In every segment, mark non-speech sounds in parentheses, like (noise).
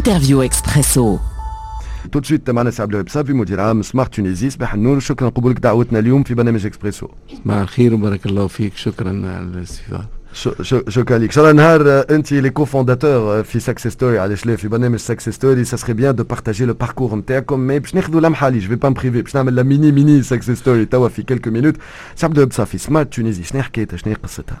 l'interview expresso. تو دو سويت معنا سي عبد الوهاب صافي مدير عام سمارت تونيزي صباح النور شكرا قبولك دعوتنا اليوم في برنامج اكسبريسو صباح الخير وبارك الله فيك شكرا على الاستضافه شكرا لك شاء الله نهار انت لي كوفونداتور في سكسس ستوري علاش لا في برنامج سكسس ستوري سا سخي بيان دو بارتاجي لو باركور نتاعكم مي باش ناخذوا لمحه لي جو في با مبريفي باش نعمل لا ميني ميني سكسس ستوري توا في كيلكو مينوت سي عبد الوهاب صافي سمارت تونيزي شنو حكايتها شنو قصتها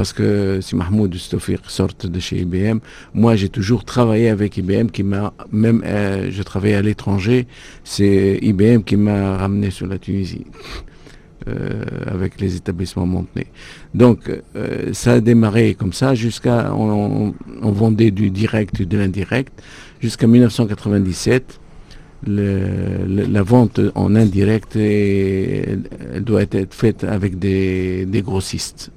parce que si Mahmoud Stoufir sortent de chez IBM, moi j'ai toujours travaillé avec IBM qui m'a même euh, je travaillais à l'étranger, c'est IBM qui m'a ramené sur la Tunisie. Euh, avec les établissements Montenay. Donc euh, ça a démarré comme ça jusqu'à on, vendait du direct et de l'indirect jusqu'à 1997. Le, la vente en indirect doit être faite avec des grossistes.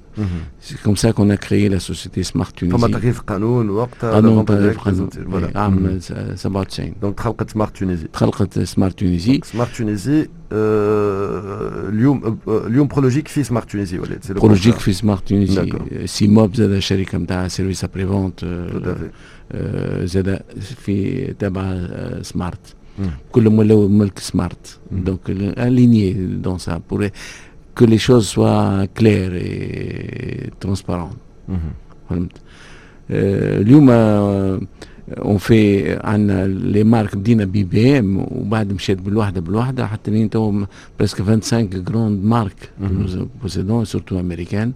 C'est comme ça qu'on a créé la société Smart Tunisie. فما تغيير قانون وقتها قانون تغيير قانون فوالا عام 97 دونك تخلقت سمارت تونيزي تخلقت سمارت تونيزي سمارت تونيزي اليوم اليوم برولوجيك في سمارت تونيزي ولات برولوجيك في سمارت تونيزي سي موب زاد شركه نتاع سيرفيس ابري فونت زاد في تبع سمارت كلهم ولاو ملك سمارت دونك الينيي دون سا بور que les choses soient claires et transparentes. فهمت اليوم اون في عندنا لي مارك بدينا بي بي ام وبعد مشيت بالوحده بالوحده حتى لين تو بريسك 25 جراند مارك possédons surtout américaines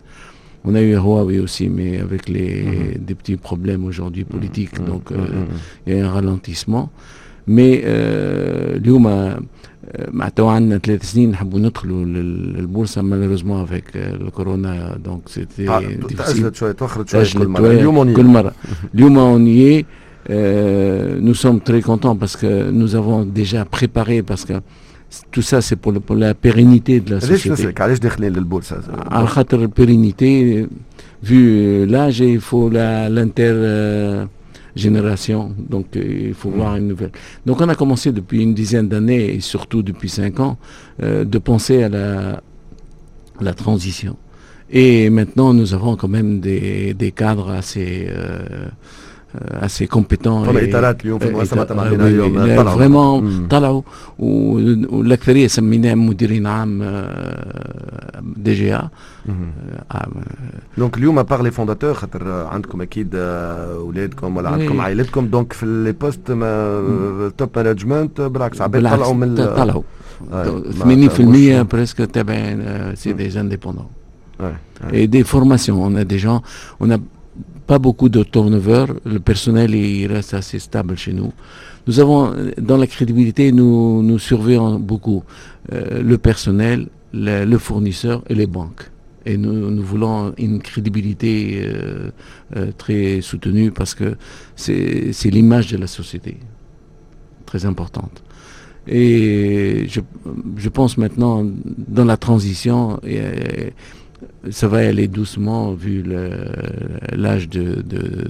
on a eu Huawei aussi mais avec les des petits problèmes aujourd'hui politiques donc il y a un ralentissement mais اليوم معناتها عندنا ثلاث سنين نحبوا ندخلوا للبورصه مالوريزمون افيك الكورونا دونك سيتي تاجلت شويه تاخرت شويه كل مره اليوم كل مره اليوم اون y Euh, nous sommes très contents parce que nous avons déjà préparé parce que tout ça c'est pour, le, pour la pérennité de la société. علاش داخلين للبورصه؟ على خاطر البيرينيتي vu l'âge il faut la l'inter euh, génération. Donc euh, il faut voir une nouvelle. Donc on a commencé depuis une dizaine d'années et surtout depuis cinq ans euh, de penser à la, transition. Et maintenant nous avons quand même des, des cadres assez euh, assez compétents vraiment طلعوا والاكثريه سميناهم مديرين عام دي جي ا دونك اليوم بار لي فونداتور خاطر عندكم اكيد اولادكم ولا عندكم عائلتكم دونك في لي بوست توب مانجمنت بالعكس عباد طلعوا من طلعوا 80% بريسك تابعين سي دي انديبوندون et des formations on a des gens on a pas beaucoup de turnover. Le personnel il reste assez stable chez nous. Nous avons, dans la crédibilité, nous, nous surveillons beaucoup euh, le personnel, le, fournisseur et les banques. Et nous, voulons une crédibilité euh, euh, très soutenue parce que c'est l'image de la société, très importante. Et je, pense maintenant, dans la transition, ça va aller doucement vu l'âge de, de, de,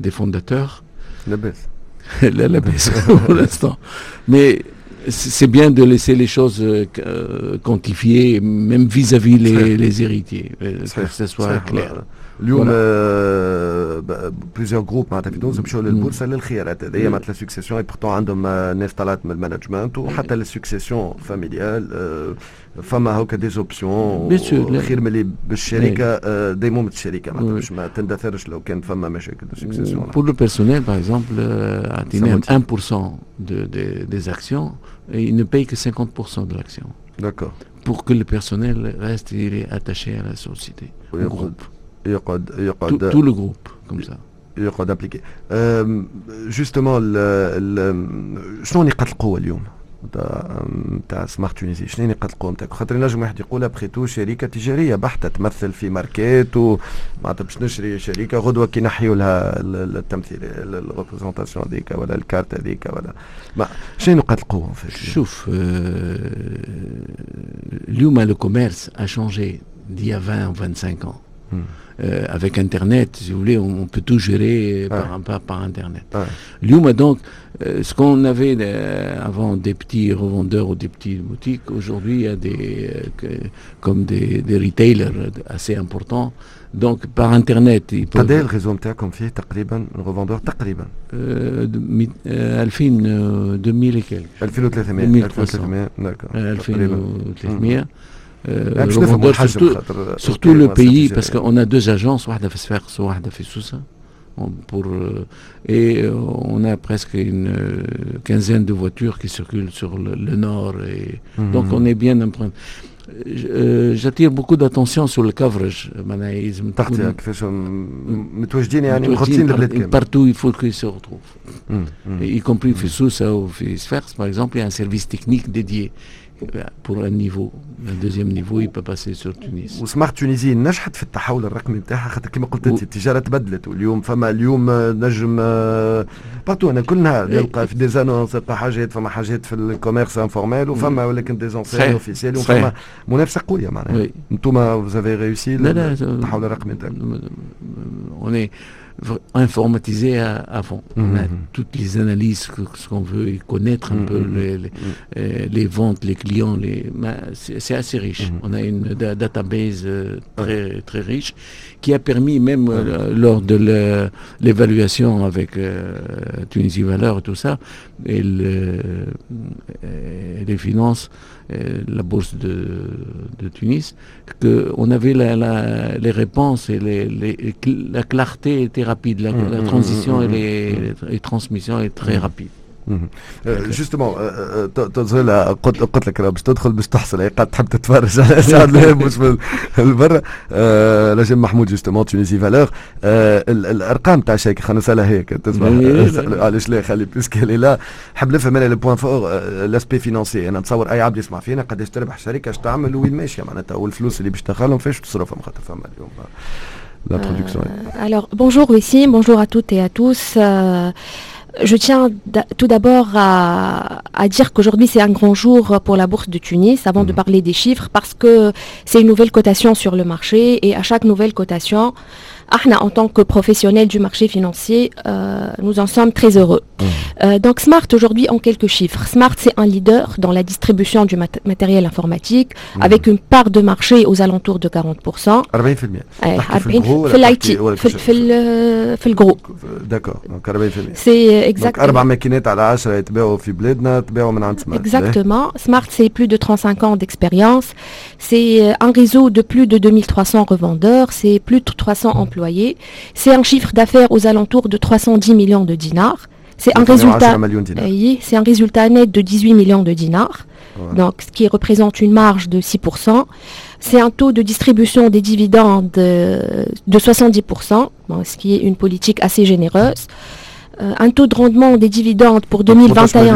des fondateurs. La baisse. (laughs) la, la, baisse (laughs) pour l'instant. Mais c'est bien de laisser les choses euh, quantifiées, même vis-à-vis -vis les, les, héritiers, que ce soit clair. اليوم بليزيور جروب معناتها في تونس مشاو للبورصه للخيارات هذيا معناتها سكسيسيون بورتون عندهم ناس طلعت من المانجمنت وحتى السكسيسيون فاميليال فما هكا دي زوبسيون خير ملي بالشركه ديمومة الشركه معناتها باش ما تندثرش لو كان فما مشاكل دو سكسيسيون Pour le personnel, par exemple, عطيناهم 1% de, de, des actions et ils ne payent que 50% de l'action. D'accord. Pour que le personnel reste il est attaché à la société, au groupe. يقعد يقعد tout, tout le groupe comme ça. يقعد ابليكي جوستومون شنو نقاط القوة اليوم تاع سمارت تونيزي شنو نقاط القوة نتاعك؟ خاطر نجم واحد يقول أبخي تو شركة تجارية بحتة تمثل في ماركات ومعناتها باش نشري شركة غدوة كي نحيوا لها التمثيل الريبريزونتاسيون هذيك ولا الكارت هذيك ولا. ما شنو نقاط القوة شوف اليوم لو كوميرس ا شونجي a 20 ou 25 ans. Hmm. Euh, avec Internet, si vous voulez, on, peut tout gérer par, par, par, Internet. Ouais. donc, euh, ce qu'on avait euh, avant des petits revendeurs ou des petites boutiques, aujourd'hui, il y a des, comme des, des, retailers assez importants. Donc, par Internet, ils peuvent... قد ايه الريزو نتاعكم فيه تقريبا revendeur تقريبا 2000 2000 et quelques 2300 2300 d'accord 2300 euh, surtout, surtout le pays, parce qu'on a deux agences. Pour, euh, et euh, on a presque une quinzaine de voitures qui circulent sur le, le nord. Et, mmh. Donc on est bien emprunté. j'attire beaucoup d'attention sur le coverage partout il faut qu'ils se retrouvent y compris Fessoussa ou Fessfers par exemple il y a un service technique dédié pour un niveau un deuxième niveau il peut passer sur Tunis وسمعت تونيزي نجحت في التحول الرقمي نتاعها خاطر كما قلت انت التجاره تبدلت واليوم فما اليوم نجم بارتو أنا كل نهار نلقى في دي زانونس حاجات فما حاجات في الكوميرس انفورميل وفما ولكن دي زونسين اوفيسيال وفما منافسه قويه معناها أنتم فوزافي ريوسي التحول الرقمي نتاعكم informatisé à, fond. On a mhm. toutes les analyses, ce qu'on veut, et connaître un peu mhm. les, les, euh, les, ventes, les clients. Les, c'est assez riche. Mhm. On a une database euh, très, très riche qui a permis même euh, lors de l'évaluation avec Tunisie Valeur et tout ça, et les finances, la bourse de, de Tunis, qu'on avait la, la, les réponses et les, les, la clarté était rapide, la, mmh, la transition mmh, et les, les, les, transmissions est très rapide. جوستومون تظل قلت قلت لك باش تدخل باش تحصل هي قاعد تحب تتفرج على سعد مش من برا نجم محمود جوستومون تونيزي فالور الارقام تاع الشركه خلينا نسالها هيك تسمع علاش لا خلي بيسكالي لا حب نفهم انا لو بوان فور لاسبي فينونسي انا نتصور اي عبد يسمع فينا قداش تربح شركه اش تعمل وين ماشيه معناتها والفلوس اللي باش تدخلهم فاش تصرفهم خاطر فما اليوم l'introduction. Euh, alors, bonjour ici, bonjour à toutes et à tous. Euh, Je tiens tout d'abord à, dire qu'aujourd'hui c'est un grand jour pour la bourse de Tunis, avant de mhm. parler des chiffres, parce que c'est une nouvelle cotation sur le marché et à chaque nouvelle cotation, en tant que professionnels du marché financier, euh, nous en sommes très heureux. Mmh. Euh, donc Smart aujourd'hui en quelques chiffres. Smart c'est un leader dans la distribution du mat matériel informatique mmh. avec une part de marché aux alentours de 40%. 40% في الاي في الجروب داكور دونك 40% سي اكزاكت اربع ماكينات على 10 يتباعوا في بلادنا تباعوا من عند سمارت Exactement. Smart c'est plus de 35 ans d'expérience. C'est un réseau de plus de 2300 revendeurs, c'est plus de 300 emplois c'est un chiffre d'affaires aux alentours de 310 millions de dinars. C'est un résultat, c'est un résultat net de 18 millions de dinars. Donc, ce qui représente une marge de 6%. C'est un taux de distribution des dividendes de, 70%, ce qui est une politique assez généreuse. Euh, un taux de rendement des dividendes pour 2021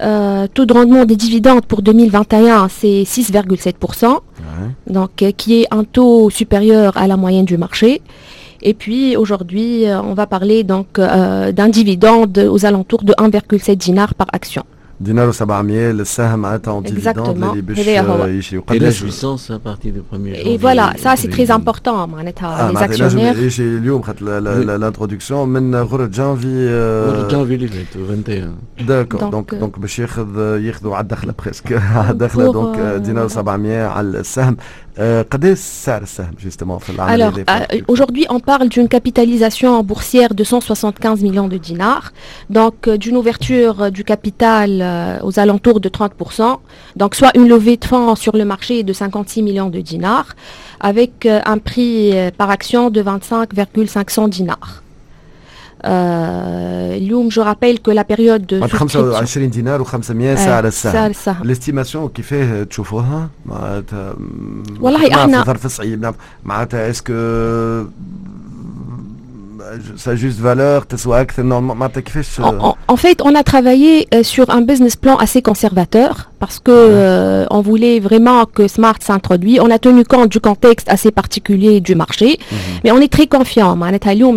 euh, taux de rendement des dividendes pour 2021 c'est 6,7% donc euh, qui est un taux supérieur à la moyenne du marché. Et puis aujourd'hui on va parler donc d'un dividende aux alentours de 1,7 dinar par action. دينار و700 للسهم معناتها اون ديفيدوند اللي باش يشريو قداش ليسونس partir du 1er janvier. Et voilà, ça c'est très important معناتها les actionnaires. يجي اليوم خاطر الانتروداكسيون من غرة جانفي غرة جانفي اللي فات 21 داكور دونك دونك باش ياخذ ياخذوا على الدخله بريسك على الدخله دونك دينار و700 على السهم Alors, euh, aujourd'hui, on parle d'une capitalisation boursière de 175 millions de dinars, donc euh, d'une ouverture du capital euh, aux alentours de 30%, donc soit une levée de fonds sur le marché de 56 millions de dinars, avec un prix par action de 25,500 dinars. je rappelle que la période de l'estimation qui fait تشوفوها est-ce que sa juste valeur en fait on a travaillé sur un business plan assez conservateur parce que euh, on voulait vraiment que Smart s'introduise. On a tenu compte du contexte assez particulier du marché, mhm. mais on est très confiant.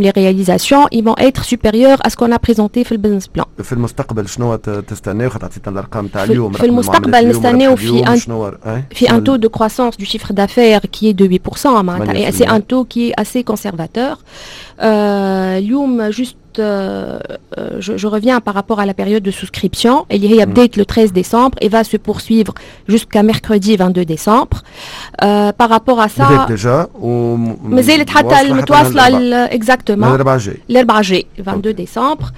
Les réalisations, ils vont être supérieures à ce qu'on a présenté dans le business plan. في المستقبل شنو تستناو خاطر عطيتنا الارقام تاع اليوم في المستقبل نستناو في un, في un taux de croissance du chiffre d'affaires qui est de 8%. C'est un taux qui est assez conservateur. Euh, اليوم juste euh, euh, je, reviens par rapport à la période de souscription. Elle y update le 13 décembre et va se poursuivre jusqu'à mercredi 22 décembre. Euh, par rapport à ça, déjà mais exactement. L'herbe 22 décembre.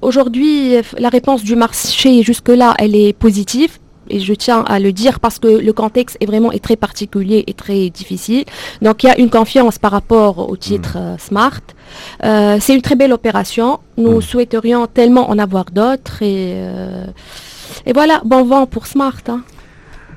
Aujourd'hui, la réponse du marché jusque là, elle est positive et je tiens à le dire parce que le contexte est vraiment est très particulier et très difficile. Donc il y a une confiance par rapport au titre mm. euh, Smart. Euh, c'est une très belle opération. Nous mm. souhaiterions tellement en avoir d'autres et, euh, et voilà, bon vent pour Smart. Hein.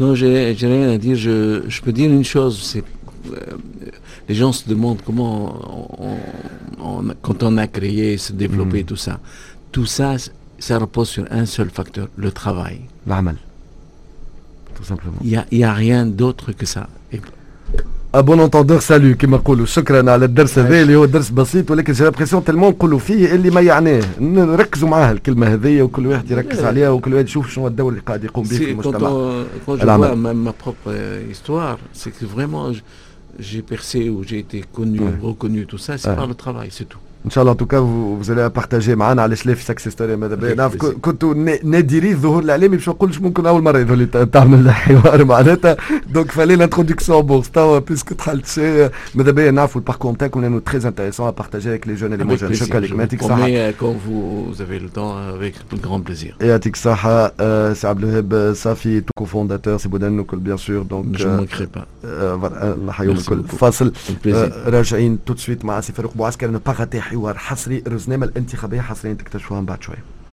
non, j'ai rien à dire. Je, peux dire une chose, c'est euh, les gens se demandent comment, quand on a créé, se développer, mm. tout ça. Tout ça, ça repose sur un seul facteur, le travail. L'amal. Tout simplement. Il n'y a, a, rien d'autre que ça. ابون انتوندور سالو كيما نقولوا شكرا على الدرس هذا اللي هو درس بسيط ولكن جي لابريسيون تلمون نقولوا فيه اللي ما يعناه نركزوا معاه الكلمة هذه وكل واحد يركز عليها وكل واحد يشوف شنو الدور اللي قاعد يقوم به في المجتمع ma, ma propre histoire c'est que vraiment j'ai percé ou j'ai été connu reconnu tout ça c'est par le travail c'est tout. ان شاء الله توكا vous allez partager معنا على شلاف سكسس ستوري ماذا بيا نعرف كنتوا نادري الظهور الاعلامي باش ما نقولش ممكن اول مره يظهر لي تعمل حوار معناتها (laughs) دونك فالي لانترودكسيون بورس توا بيسك دخلت شيء ماذا بيا نعرفوا الباركور نتاعكم لانه تري انتريسون ا بارتاجي افيك لي جون اي لي جون شكرا لك يعطيك الصحه quand vous avez le temps avec grand plaisir يعطيك الصحه سي عبد الوهاب صافي تو كوفونداتور سي بودان الكل بيان سور دونك جو مانكري با الله يحييهم الكل فاصل راجعين تو سويت مع سي فاروق بوعسكر نو با حوار حصري الرزنامة الانتخابية حصريا تكتشفوها من بعد شوية.